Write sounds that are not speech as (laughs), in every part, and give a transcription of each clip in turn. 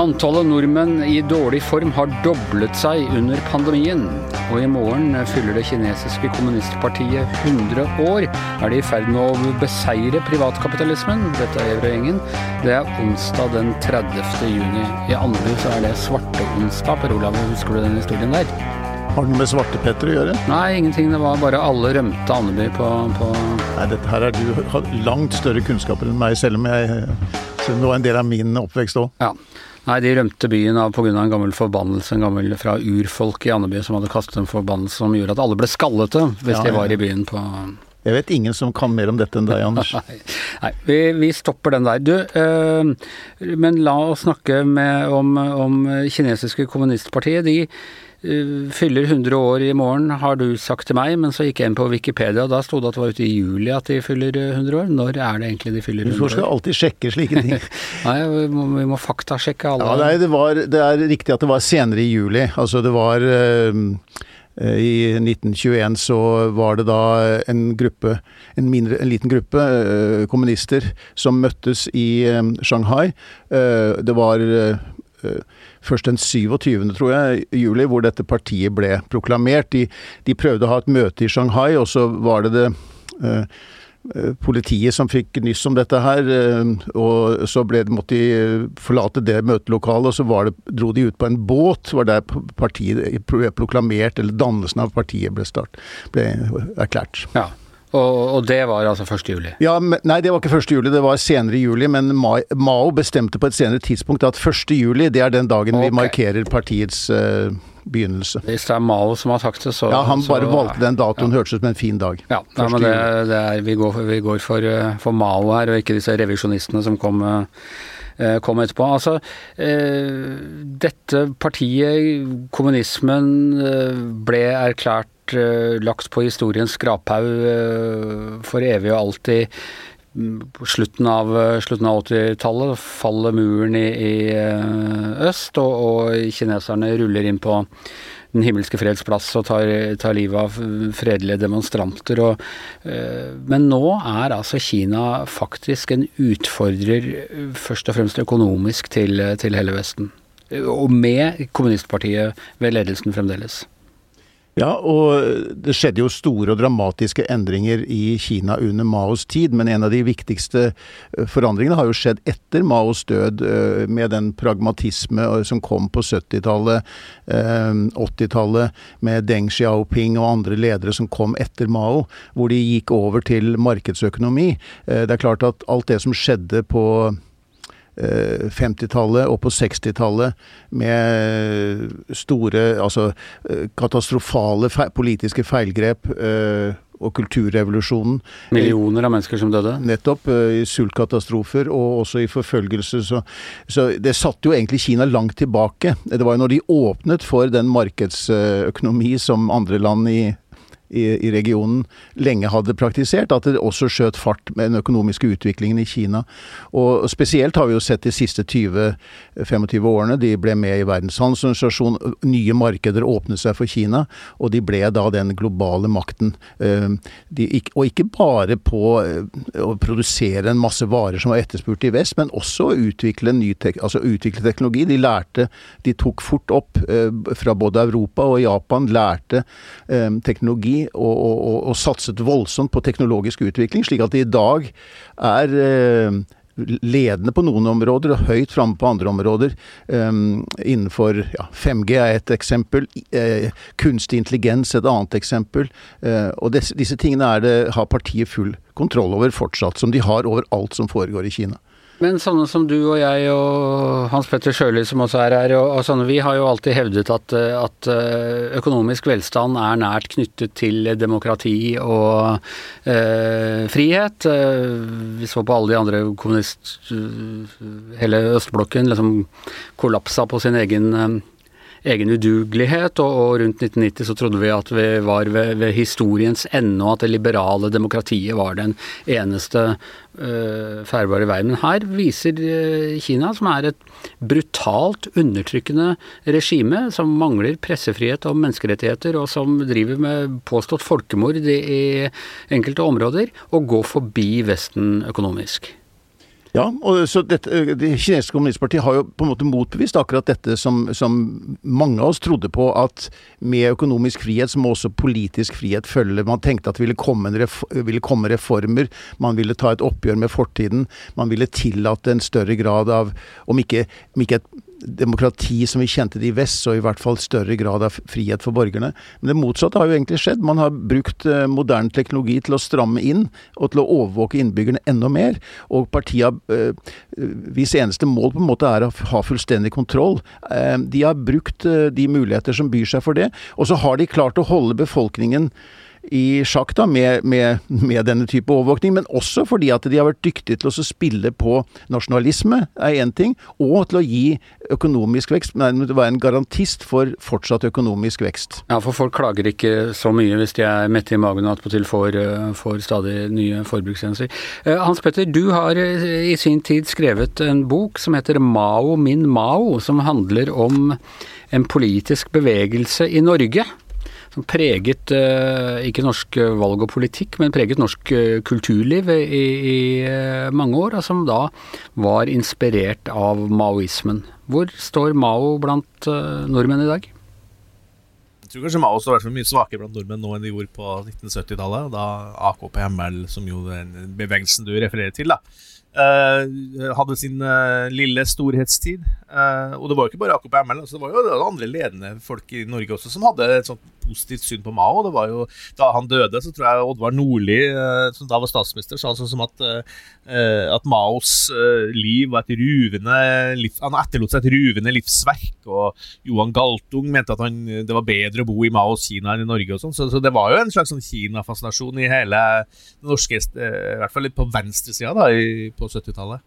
Antallet nordmenn i dårlig form har doblet seg under pandemien. Og i morgen fyller det kinesiske kommunistpartiet 100 år. Er de i ferd med å beseire privatkapitalismen? Dette er Eurogjengen. Det er onsdag den 30. juni. I andre så er det svarteonsdag. Per Olav, husker du den historien der? Har det noe med Svartepetter å gjøre? Nei, ingenting. Det var bare alle rømte Andeby på, på Nei, dette her er du har langt større kunnskaper enn meg, selv om jeg selv om det var en del av min oppvekst òg. Ja. Nei, de rømte byen av pga. en gammel forbannelse, en gammel fra urfolk i Andeby som hadde kastet en forbannelse som gjorde at alle ble skallete hvis Ja, de var i byen på Jeg vet ingen som kan mer om dette enn deg, Anders. (laughs) Nei, vi, vi stopper den der. Du, øh, men la oss snakke med, om, om kinesiske kommunistpartiet. De fyller 100 år i morgen, har du sagt til meg, men så gikk jeg inn på Wikipedia, og da sto det at det var ute i juli at de fyller eh, 100 år. Når er det egentlig de fyller Du 100 skal alltid sjekke slike ting. (laughs) Nei, vi må, vi må faktasjekke alle. Ja, nei, det, var, det er riktig at det var senere i juli. Altså det var eh, eh, I 1921 så var det da en gruppe, en, mindre, en liten gruppe øh, kommunister som møttes i øh, Shanghai. Eh, det var eh, eh, først den 27., tror jeg, juli, hvor dette partiet ble proklamert. De, de prøvde å ha et møte i Shanghai, og så var det det eh, eh, Politiet som fikk nyss om dette her, eh, og så ble, det- måtte de eh, forlate det møtelokalet, og så var det, dro de ut på en båt. var der partiet ble proklamert, eller dannelsen av partiet ble, start, ble erklært. Ja. Og, og det var altså 1. juli. Ja, men, Nei, det var ikke 1. juli, det var senere i juli. Men Mao bestemte på et senere tidspunkt at 1. juli det er den dagen vi markerer partiets uh, begynnelse. Hvis det er Mao som har sagt det, så Ja, Han så- bare valgte den datoen, hørtes ut som en fin dag. Ja, nei, men det, det er, vi går, vi går for, eh, for Mao her, og ikke disse revisjonistene som kom, eh, kom etterpå. Altså, eh, dette partiet, kommunismen, eh, ble erklært eh, lagt på historiens skraphaug eh, for evig og alltid. Mm, slutten av, eh, av 80-tallet faller muren i, i eh, øst, og, og kineserne ruller inn på Den himmelske freds plass og tar, tar livet av fredelige demonstranter. Og, eh, men nå er altså Kina faktisk en utfordrer, eh, først og fremst økonomisk, til, til hele Vesten. Og med kommunistpartiet ved ledelsen fremdeles. Ja, og det skjedde jo store og dramatiske endringer i Kina under Maos tid, men en av de viktigste eh, forandringene har jo skjedd etter Maos død, eh, med den pragmatisme eh, som kom på 70-tallet, eh, 80-tallet, med Deng Xiaoping og andre ledere som kom etter Mao, hvor de gikk over til markedsøkonomi. Det er klart at alt det som skjedde på 50-tallet og på 60-tallet med store, altså eh, katastrofale fe politiske feilgrep eh, og kulturrevolusjonen. Millioner av mennesker som døde. Nettopp eh, i sultkatastrofer og også i forfølgelse. Så, så det satte jo egentlig Kina langt tilbake. Det var jo når de åpnet for den markedsøkonomi som andre land i i, i regionen lenge hadde praktisert, at det også skjøt fart med den økonomiske utviklingen i Kina. Og spesielt har vi jo sett de siste 20-25 årene. De ble med i Verdens handelsorganisasjon. Nye markeder åpnet seg for Kina, og de ble da den globale makten. Eh, De, og ikke bare på eh, å produsere en masse varer som var etterspurt i vest, men også å utvikle, tek altså utvikle teknologi. De lærte, de tok fort opp eh, fra både Europa og Japan, lærte eh, og, og, og, satset voldsomt på teknologisk utvikling, slik at de i dag er eh, ledende på noen områder og høyt framme på andre områder. Um, innenfor ja, 5G er et eksempel, eh, kunstig intelligens et annet eksempel. Eh, og disse, disse tingene det, har partiet full kontroll over fortsatt, som de har over alt som foregår i Kina. Men sånne som du og jeg og Hans Petter Sjøli som også er her, og, og sånne, vi har jo alltid hevdet at, eh, at eh, økonomisk velstand er nært knyttet til demokrati og eh, frihet. Eh, vi så på alle de andre kommunist... Hele østblokken liksom kollapsa på sin egen, egen udugelighet, og, og, rundt 1990 så trodde vi at vi var ved, ved historiens ende, og at det liberale demokratiet var den eneste uh, ferdbare veien. Men her viser uh, Kina, som er et brutalt undertrykkende regime, som mangler pressefrihet og menneskerettigheter, og som driver med påstått folkemord i enkelte områder, å gå forbi Vesten økonomisk. Ja, og så dette, Det kinesiske kommunistpartiet har jo på en måte motbevist akkurat dette som, som, mange av oss trodde på, at med økonomisk frihet så må også politisk frihet følge. Man tenkte at det ville komme, ville komme reformer, man ville ta et oppgjør med fortiden. Man ville tillate en større grad av, om ikke, om ikke et demokrati som vi kjente det i vest, og i hvert fall større grad av frihet for borgerne. Men det motsatte har jo egentlig skjedd. Man har brukt eh, moderne teknologi til å stramme inn, og til å overvåke innbyggerne enda mer. Og partiet, eh, hvis eneste mål på en måte er å ha fullstendig kontroll, eh, de har brukt de muligheter som byr seg for det. Og så har de klart å holde befolkningen i sjakk da, med, med, med, denne type overvåkning, men også fordi at de har vært dyktige til å spille på nasjonalisme, er én ting, og til å gi økonomisk vekst, Nei, å være en garantist for fortsatt økonomisk vekst. Ja, for folk klager ikke så mye hvis de er mette i magen og attpåtil får, eh, får stadig nye forbrukstjenester. Eh, Hans Petter, du har eh, i sin tid skrevet en bok som heter Mao min Mao, som handler om en politisk bevegelse i Norge som preget eh, ikke norsk eh, valg og politikk, men preget norsk eh, kulturliv i, i mange år, og som da var inspirert av maoismen. Hvor står Mao blant nordmenn i dag? Jeg tror kanskje Mao står mye svakere blant nordmenn nå enn de gjorde på 1970-tallet, da AKP-ML, som jo den bevegelsen du refererer til, da, Uh, hadde sin uh, lille storhetstid. Uh, og det var jo ikke bare Jakob Emmel, altså det var jo andre ledende folk i Norge også som hadde et sånt positivt syn på Mao. Det var jo, Da han døde, så tror jeg Oddvar Nordli, som da var statsminister, sa sånn som at, at Maos liv var et ruvende liv, Han etterlot seg et ruvende livsverk. Og Johan Galtung mente at han, det var bedre å bo i Maos Kina enn i Norge. og sånn, så, så, det var jo en slags sånn Kina-fascinasjon i hele det norske, i hvert fall litt på venstresida da, i på 70-tallet.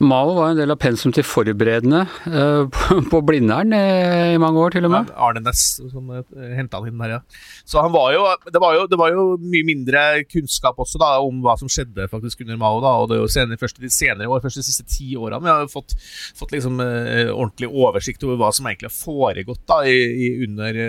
Mao var en del av pensum til forberedende uh, på Blindern i mange år, til og med. Ja, Arne Næss som uh, henta han inn der, ja. Så han var jo det, var jo det, var jo mye mindre kunnskap også da om hva som skjedde faktisk under Mao. da, og det er jo senere, først de senere år, først de siste ti årene, vi har fått, fått liksom ordentlig oversikt over hva som egentlig har foregått da i, i under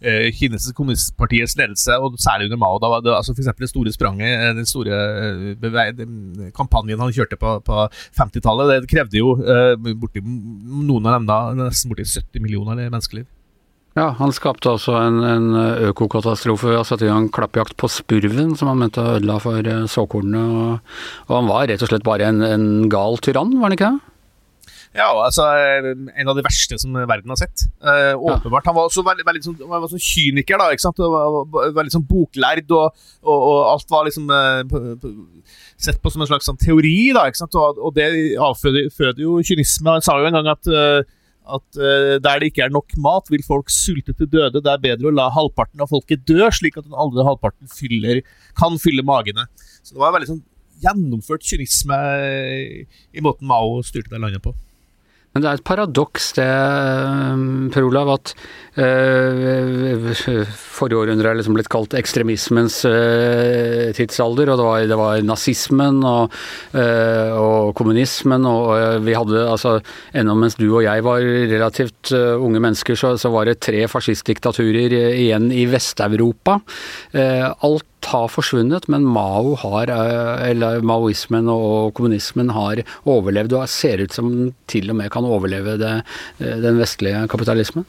eh, kinesiske kommunistpartiets ledelse, og særlig under Mao. Da var det, altså for det store spranget, eh, den store eh, kampanjen han kjørte på, på 50-tallet, det krevde jo eh, borti, noen av dem da, nesten borti 70 millioner menneskeliv. Ja, han skapte også en, en økokatastrofe ved å sette i gang klappjakt på spurven, som han mente ødela for eh, såkornene. Og, og, han var rett og slett bare en, en gal tyrann, var han ikke det? Ja, altså en av de verste som verden har sett. Eh, åpenbart. Han var også veldig, veldig sånn, var sånn kyniker, da. ikke sant? Var, veldig sånn boklærd, og, og, og, alt var liksom eh, sett på som en slags sånn teori, da. ikke sant? Og, og det avføder jo kynisme. Han sa jo en gang at eh, at uh, der det ikke er nok mat, vil folk sulte til døde. Det er bedre å la halvparten av folket dø, slik at den andre halvparten fyller, kan fylle magene. Så det var veldig sånn gjennomført kynisme i måten Mao styrte det landet på. Men det er et paradoks det, Per Olav, at øh, forrige århundre er liksom blitt kalt ekstremismens øh, tidsalder. Og det var, det var nazismen og, øh, og, kommunismen, og vi hadde altså Ennå mens du og jeg var relativt unge mennesker, så, så var det tre fascistdiktaturer igjen i Vest-Europa. alt har forsvunnet, men Mao har, eh, eller maoismen og kommunismen har overlevd og ser ut som den til og med kan overleve det, eh, den vestlige kapitalismen?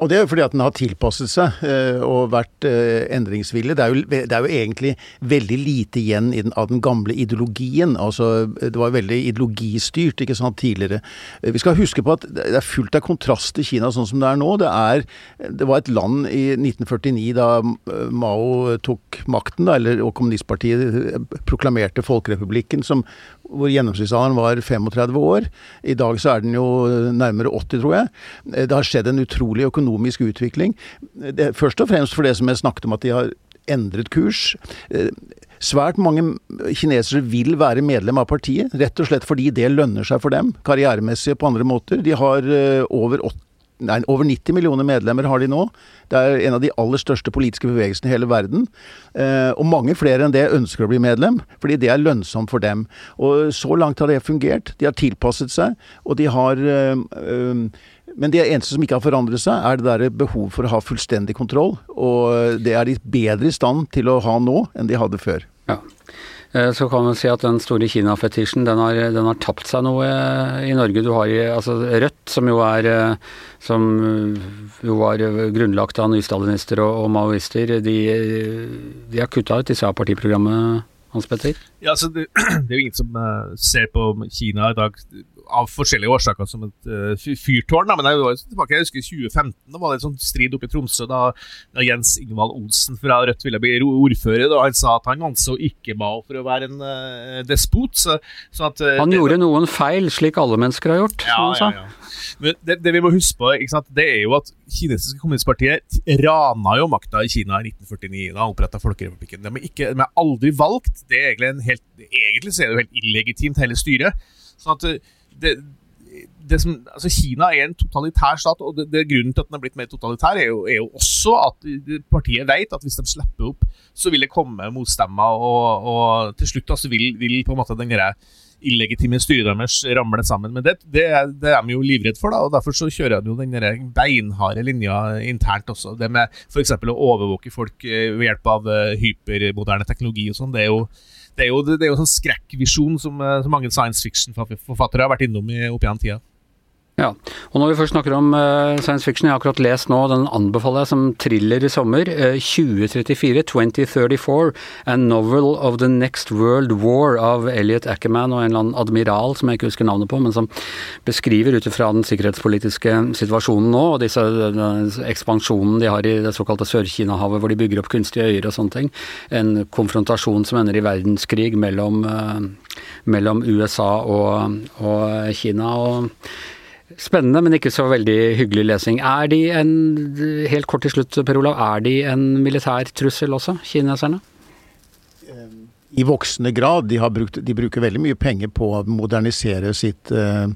Og det er jo fordi at den har tilpasset seg eh, og vært eh, endringsvillig. Det er, jo, det er jo egentlig veldig lite igjen den, av den gamle ideologien. Altså, det var veldig ideologistyrt ikke sant, tidligere. Eh, vi skal huske på at det er fullt av kontrast i Kina sånn som det er nå. Det, er, det var et land i 1949 da Mao tok makten, da, eller, og kommunistpartiet proklamerte Folkerepublikken, som hvor gjennomsnittsalderen var 35 år. I dag så er den jo nærmere 80, tror jeg. Det har skjedd en utrolig økonomisk utvikling. Det, først og fremst for det som jeg snakket om, at de har endret kurs. Svært mange kinesere vil være medlem av partiet, rett og slett fordi det lønner seg for dem, karrieremessig og på andre måter. De har over nei, over 90 millioner medlemmer har de nå. Det er en av de aller største politiske bevegelsene i hele verden. Eh, og mange flere enn det ønsker å bli medlem, fordi det er lønnsomt for dem. Og så langt har det fungert. De har tilpasset seg, og de har eh, eh, men det eneste som ikke har forandret seg, er det der behov for å ha fullstendig kontroll. Og det er de bedre i stand til å ha nå enn de hadde før. Eh, så kan man si at den store Kina-fetisjen, den, den, har tapt seg noe i Norge. Du har altså Rødt, som jo er eh, som jo var grunnlagt av nystalinister og, og maoister, de, de har kutta ut disse partiprogrammet, Hans Petter? Ja, altså det, (clears throat) det, er jo ingen som ser på Kina i dag av forskjellige årsaker som et uh, fyrtårn. Da. Men jeg, var tilbake, jeg husker 2015, da var det en sånn strid oppe i Tromsø da, da Jens Ingvald Olsen fra Rødt ville bli ordfører. Da han sa at han anså ikke Mao for å være en uh, despot. Så, så at, uh, han det, gjorde noen feil, slik alle mennesker har gjort. Ja, ja, ja. Men det, det, vi må huske på, det er jo at kinesiske kommunistpartiet rana jo makta i Kina i 1949 da han oppretta Folkerepublikken. De er, ikke, de er aldri valgt. Det er egentlig, en helt, egentlig så er det jo helt illegitimt, hele styret. Sånn at det, det som, altså Kina er en totalitær stat, og det, det grunnen til at den har blitt mer totalitær, er jo, er jo også at partiet vet at hvis de slipper opp, så vil det komme motstemmer, og, og til slutt altså, vil, vil, på en måte den illegitime styret deres ramler sammen. Men det, det, det er de jo livredd for, da, og derfor så kjører de jo den beinharde linja internt også. Det med f.eks. å overvåke folk eh, ved hjelp av eh, hypermoderne teknologi og sånn, det er jo det er jo, det sånn skrekkvisjon som, eh, som mange science fiction-forfattere har vært innom i, opp gjennom tida. Ja, og når vi først snakker om uh, science fiction, jeg har akkurat lest nå, den anbefaler jeg som thriller i sommer. Uh, 2034, 2034, A Novel of the Next World War av Elliot Ackerman og en eller annen admiral som jeg ikke husker navnet på, men som beskriver ut ifra den sikkerhetspolitiske situasjonen nå, og disse uh, ekspansjonen de har i det såkalte Sør-Kina-havet, hvor de bygger opp kunstige øyer og sånne ting. En konfrontasjon som ender i verdenskrig mellom, mellom USA og, og Kina. og Spennende, men ikke så veldig hyggelig lesing. Er de en, helt kort til slutt, Per Olav, er de en militær trussel også, kineserne? I voksende grad. De, brukt, de, bruker veldig mye penger på å modernisere sitt eh,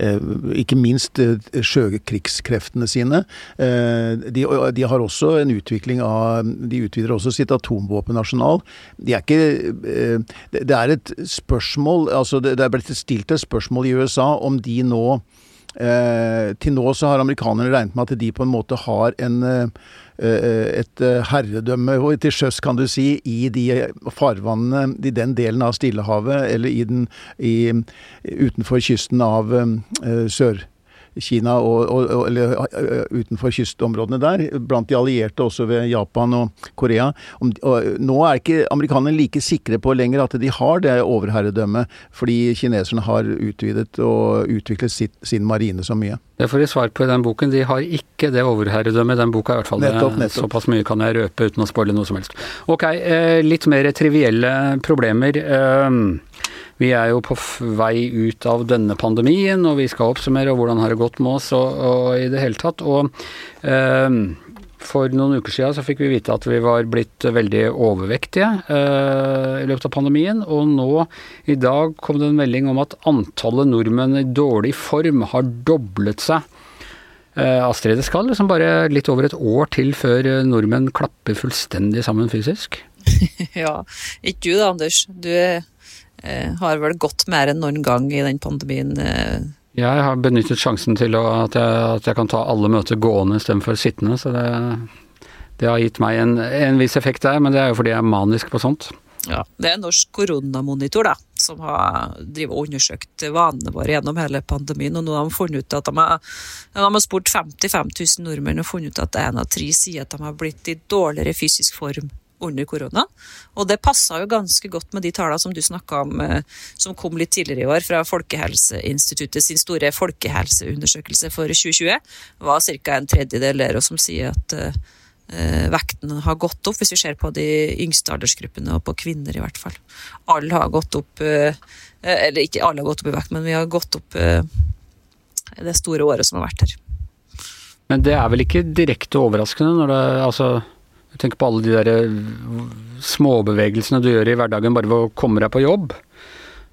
eh Ikke minst eh, sjøkrigskreftene sine. De, de, har også en utvikling av De utvider også sitt atomvåpenarsenal. De er ikke Det er et spørsmål altså Det, det er blitt stilt et spørsmål i USA om de nå Eh, til nå så har amerikanerne regnet med at de på en måte har en, eh, et eh, herredømme til sjøs, kan du si, i de farvannene, i den delen av Stillehavet, eller i den, i, utenfor kysten av eh, Sør. Kina og, og, eller utenfor kystområdene der, blant de allierte også ved Japan og Korea. Om, og nå er ikke amerikanerne like sikre på lenger at de har det overherredømmet, fordi kineserne har utvidet og utviklet sitt, sin marine så mye. Det får de svar på i den boken. De har ikke det overherredømmet den boka, i hvert fall. Nettopp, nettopp. Såpass mye kan jeg røpe uten å spoile noe som helst. Ok, eh, litt mer trivielle problemer. Vi er jo på vei ut av denne pandemien, og vi skal oppsummere hvordan har det gått med oss og, og i det hele tatt. Og eh, for noen uker siden så fikk vi vite at vi var blitt veldig overvektige eh, i løpet av pandemien, og nå i dag kom det en melding om at antallet nordmenn i dårlig form har doblet seg. Eh, Astrid, det skal liksom bare litt over et år til før nordmenn klapper fullstendig sammen fysisk? (laughs) ja, ikke du da, Anders. Du er har vel gått mer enn noen gang i den pandemien. Eh. Jeg har benyttet sjansen til å, at, jeg, at, jeg, kan ta alle møter gående istedenfor sittende, så det, det, har gitt meg en, en viss effekt der, men det er jo fordi jeg er manisk på sånt. Ja, Det er Norsk koronamonitor da, som har undersøkt vanene våre gjennom hele pandemien. og nå har De funnet ut at de har, de har spurt 55 000 nordmenn og funnet ut at en av tre sier at de har blitt i dårligere fysisk form under korona. Og det passa jo ganske godt med de tallene som du snakka om, eh, som kom litt tidligere i år fra Folkehelseinstituttet sin store folkehelseundersøkelse for 2020. Det var ca. en tredjedel der som sier at uh, vekten har gått opp, hvis vi ser på de yngste aldersgruppene, og på kvinner i hvert fall. Alle har gått opp Eller ikke alle har gått opp i vekt, men vi har gått opp det store året som har vært her. Men det er vel ikke direkte overraskende når det altså jeg tenker på alle de der eh, småbevegelsene du gjør i hverdagen bare ved å komme deg på jobb.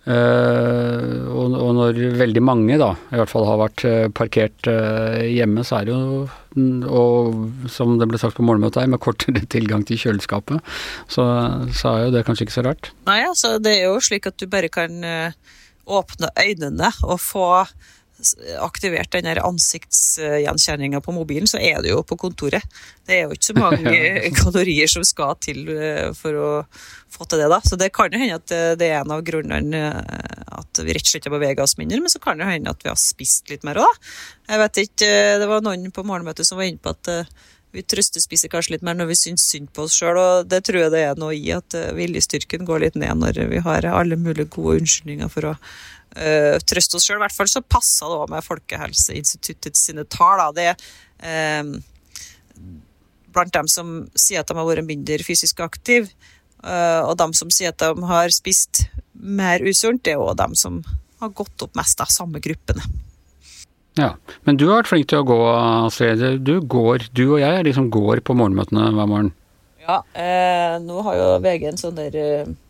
Uh, og, og, når veldig mange da, i hvert fall har vært uh, parkert uh, hjemme, så er det jo Og som det ble sagt på morgenmøtet her, med kortere (laughs) tilgang til kjøleskapet, så, så, er jo det kanskje ikke så rart. Nei, altså det er jo slik at du bare kan åpne øynene og få aktivert den ansiktsgjenkjenninga på mobilen, så er det jo på kontoret. Det er jo ikke så mange (laughs) (laughs) kalorier som skal til eh, for å få til det, da. Så det kan jo hende at eh, det er en av grunnene eh, at vi rett og slett har beveget oss mindre, men så kan det hende at vi har spist litt mer òg. Jeg vet ikke, det var noen på morgenmøtet som var inne på at vi trøstespiser kanskje litt mer når vi syns synd på oss sjøl, og det tror jeg det er noe i at viljestyrken går litt ned når vi har alle mulige gode unnskyldninger for å uh, trøste oss sjøl. I hvert fall så passer det òg med Folkehelseinstituttets sine tall. Da. Det er um, blant dem som sier at de har vært mindre fysisk aktive, uh, og dem som sier at de har spist mer usunt, det er òg dem som har gått opp mest av samme gruppene. Ja, Men du har vært flink til å gå, Astrid. Du går, du og jeg liksom går på morgenmøtene hver morgen. Ja, eh, nå har jo VG en sånn der eh, Eh,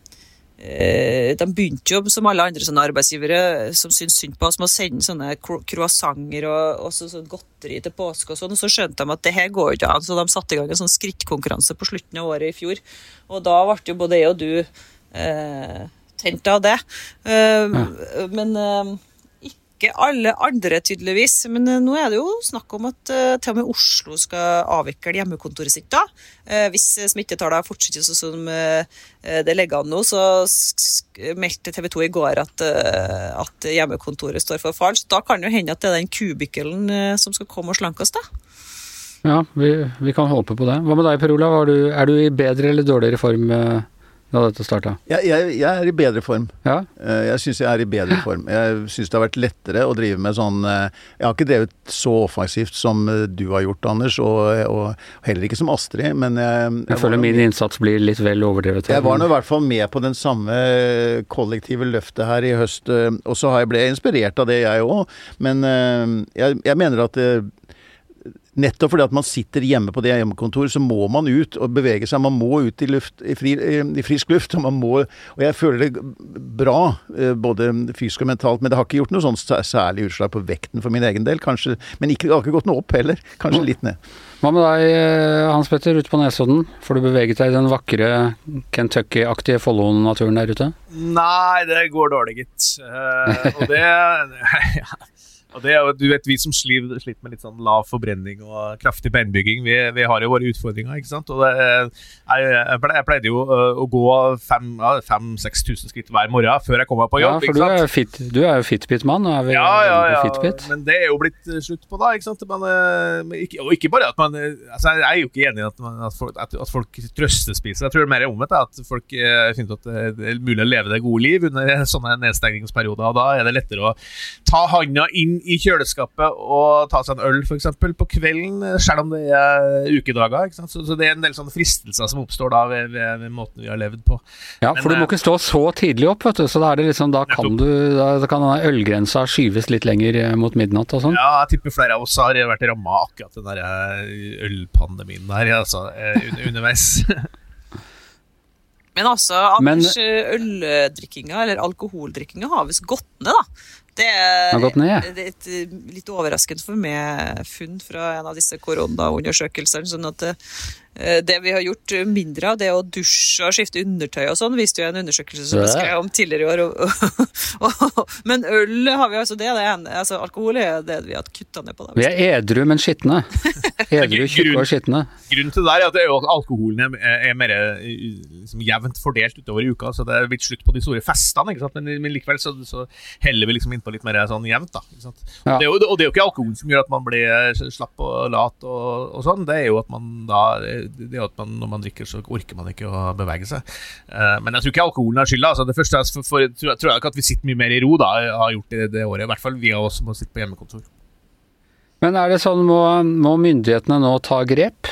de begynte jo, som alle andre sånne arbeidsgivere som syntes synd på oss, med å sende sånne croissanter og, og så, sånn godteri til påske og sånn, og så skjønte de at det her går ikke an, så de satte i gang en sånn skrittkonkurranse på slutten av året i fjor. Og da ble jo både jeg og du eh, tent av det. Eh, ja. Men eh, ikke alle andre, tydeligvis. Men uh, nå er det jo snakk om at uh, til og med Oslo skal avvikle hjemmekontoret sitt. da. Uh, hvis smittetallene fortsetter sånn som det ligger an nå, så meldte TV 2 i går at, at, hjemmekontoret står for fall. Så da kan det jo hende at det er den kubikkelen som skal komme og slanke oss, da. Ja, vi, vi, kan håpe på det. Hva med deg, Per Olav? Er du i bedre eller dårligere form? Da dette starta? Jeg, jeg, jeg, er i bedre form. Ja? Eh, jeg syns jeg er i bedre (laughs) form. Jeg syns det har vært lettere å drive med sånn eh, Jeg har ikke drevet så offensivt som eh, du har gjort, Anders, og, og heller ikke som Astrid, men jeg Jeg, føler min innsats blir litt vel overdrevet. Jeg var nå i hvert fall med på den samme kollektive løftet her i høst, og så har jeg ble inspirert av det, jeg òg. Men jeg, jeg mener at Nettopp fordi at man sitter hjemme på det hjemmekontoret, så må man ut og bevege seg. Man må ut i, luft, i, fri, i frisk luft. Og, man må, og jeg føler det bra, eh, både fysisk og mentalt. Men det har ikke gjort noe sånn særlig utslag på vekten for min egen del, kanskje. Men ikke, det har ikke gått noe opp heller. Kanskje litt ned. Hva med deg, eh, Hans Petter, ute på Nesodden? Får du beveget deg i den vakre Kentucky-aktige Follo-naturen der ute? Nei, det går dårlig, gitt. Uh, og det. (laughs) Og det du vet, Vi som sliter, med litt sånn lav forbrenning og kraftig beinbygging, vi, vi, har jo våre utfordringer. ikke sant? Og det, jeg, jeg, pleide jo å gå 5000-6000 skritt hver morgen før jeg kom meg på jobb. Ja, for du er, fit, du er jo Fitbit-mann. Ja, ja, ja. Fitbit. Men det er jo blitt slutt på, da. ikke sant? Men, ikke, og ikke bare at man altså Jeg er jo ikke enig i at, at, folk, at folk trøstespiser. Jeg tror det er mer omvendt. At folk finner ut at det er mulig å leve det gode liv under sånne nedstengningsperioder. Og da er det lettere å ta handa inn i kjøleskapet og ta seg en øl f.eks. på kvelden, selv om det er ukedager. Så, så, det er en del sånne fristelser som oppstår da ved, ved, ved måten vi har levd på. Ja, for Men, du må eh, ikke stå så tidlig opp, vet du. Så da, er det liksom, da kan, du, da, da kan denne ølgrensa skyves litt lenger eh, mot midnatt og sånn. Ja, jeg tipper flere av oss har vært ramma akkurat den der eh, ølpandemien der, altså, underveis. (laughs) Men altså, Anders, øldrikkinga, eller alkoholdrikkinga, har visst gått ned, da. Det er, et eh, litt overraskende for meg funn fra en av disse koronaundersøkelsene. sånn at Eh, det vi har gjort mindre av, det å dusje og skifte undertøy og sånn, viste jo en undersøkelse som jeg skrev om tidligere i år. (laughs) men øl har vi altså det, det en, altså alkohol er det vi har kutta ned på. Da, vi er edru, men skitne. (laughs) Edru, tjukke og skitne. Grunnen til det er at, det er alkoholen er, er mer liksom, jevnt fordelt utover i uka, så det er blitt slutt på de store festene. ikke sant? Men, men likevel så, så, heller vi liksom innpå litt mer sånn jevnt. da, ikke sant? Ja. Og, det jo, og, det er jo, ikke alkoholen som gjør at man blir slapp og lat og, og sånn, det er jo at man da det at man, når man drikker, så orker man ikke å bevege seg. Uh, men jeg tror ikke alkoholen er skylda. Altså, det første for, for, tror, tror, jeg ikke at vi sitter mye mer i ro da, har gjort det det året. I hvert fall vi av oss som må sitte på hjemmekontor. Men er det sånn, må, må myndighetene nå ta grep?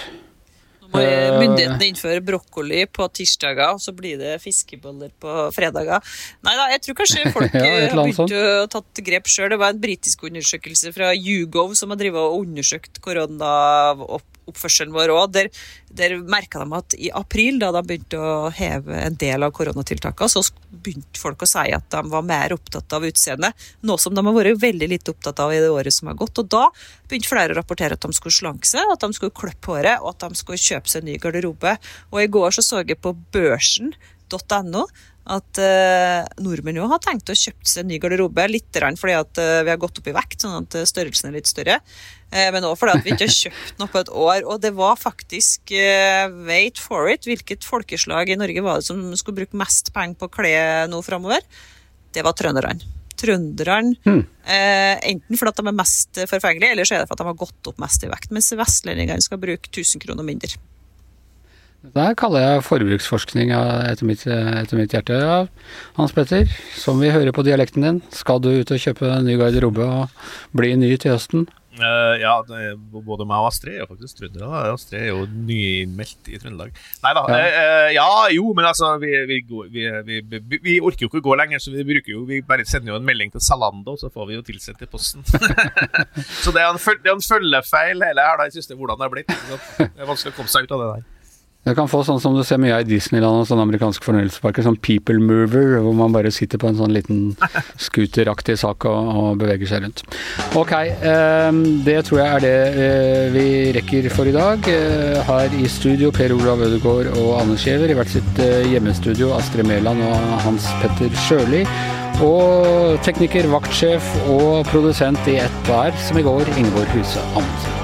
Nå må eh, myndighetene innføre brokkoli på tirsdager, og så blir det fiskeboller på fredager. Nei da, jeg tror kanskje (laughs) folk ja, har begynt å tatt grep sjøl. Det var en britisk undersøkelse fra YouGov som har og undersøkt korona oppførselen vår òg. Der, der merka de at i april, da de begynte å heve en del av koronatiltakene, så begynte folk å si at de var mer opptatt av utseendet. Noe som de har vært veldig lite opptatt av i det året som har gått. Og da begynte flere å rapportere at de skulle slanke seg, at de skulle klippe håret, og at de skulle kjøpe seg en ny garderobe. Og i går så så jeg på børsen.no at uh, nordmenn jo har tenkt å kjøpe seg en ny garderobe. Litt fordi at uh, vi har gått opp i vekt, sånn at størrelsen er litt større. Uh, men òg fordi at vi ikke har kjøpt noe på et år. Og det var faktisk, wait for it, hvilket folkeslag i Norge var det som skulle bruke mest penger på klær nå framover? Det var trønderne. Trønderne, hmm. enten fordi de er mest forfengelige, eller så er det fordi de har gått opp mest i vekt. Mens vestlendingene skal bruke 1000 kroner mindre. Det kaller jeg forbruksforskning etter mitt, etter mitt, hjerte. Ja, Hans Petter, som vi hører på dialekten din, skal du ut og kjøpe en ny garderobe og bli ny til høsten? Uh, ja, både meg og Astrid er faktisk trøndere. Astrid er jo nyinnmeldt i Trøndelag. Nei da. Ja. Uh, ja. jo, men altså vi, vi, vi, vi, orker jo ikke å gå lenger, så vi bruker jo Vi bare sender jo en melding til Zalando, så får vi jo tilsendt i posten. (laughs) så det er en, en følgefeil hele her, da, jeg synes det, hvordan det har blitt. Det er vanskelig å komme seg ut av det der. Du kan få sånn som du ser mye av i Disneyland og sånne amerikanske fornøyelsesparker, sånn people mover, hvor man bare sitter på en sånn liten (laughs) scooteraktig sak og, og, beveger seg rundt. Ok, eh, det tror jeg er det eh, vi rekker for i dag. Eh, her i studio Per Olav Ødegaard og Anders Giæver, i hvert sitt eh, hjemmestudio Astrid Mæland og Hans Petter Sjøli. Og tekniker, vaktsjef og produsent i ett hver, som i går, Ingeborg Huse Amundsen.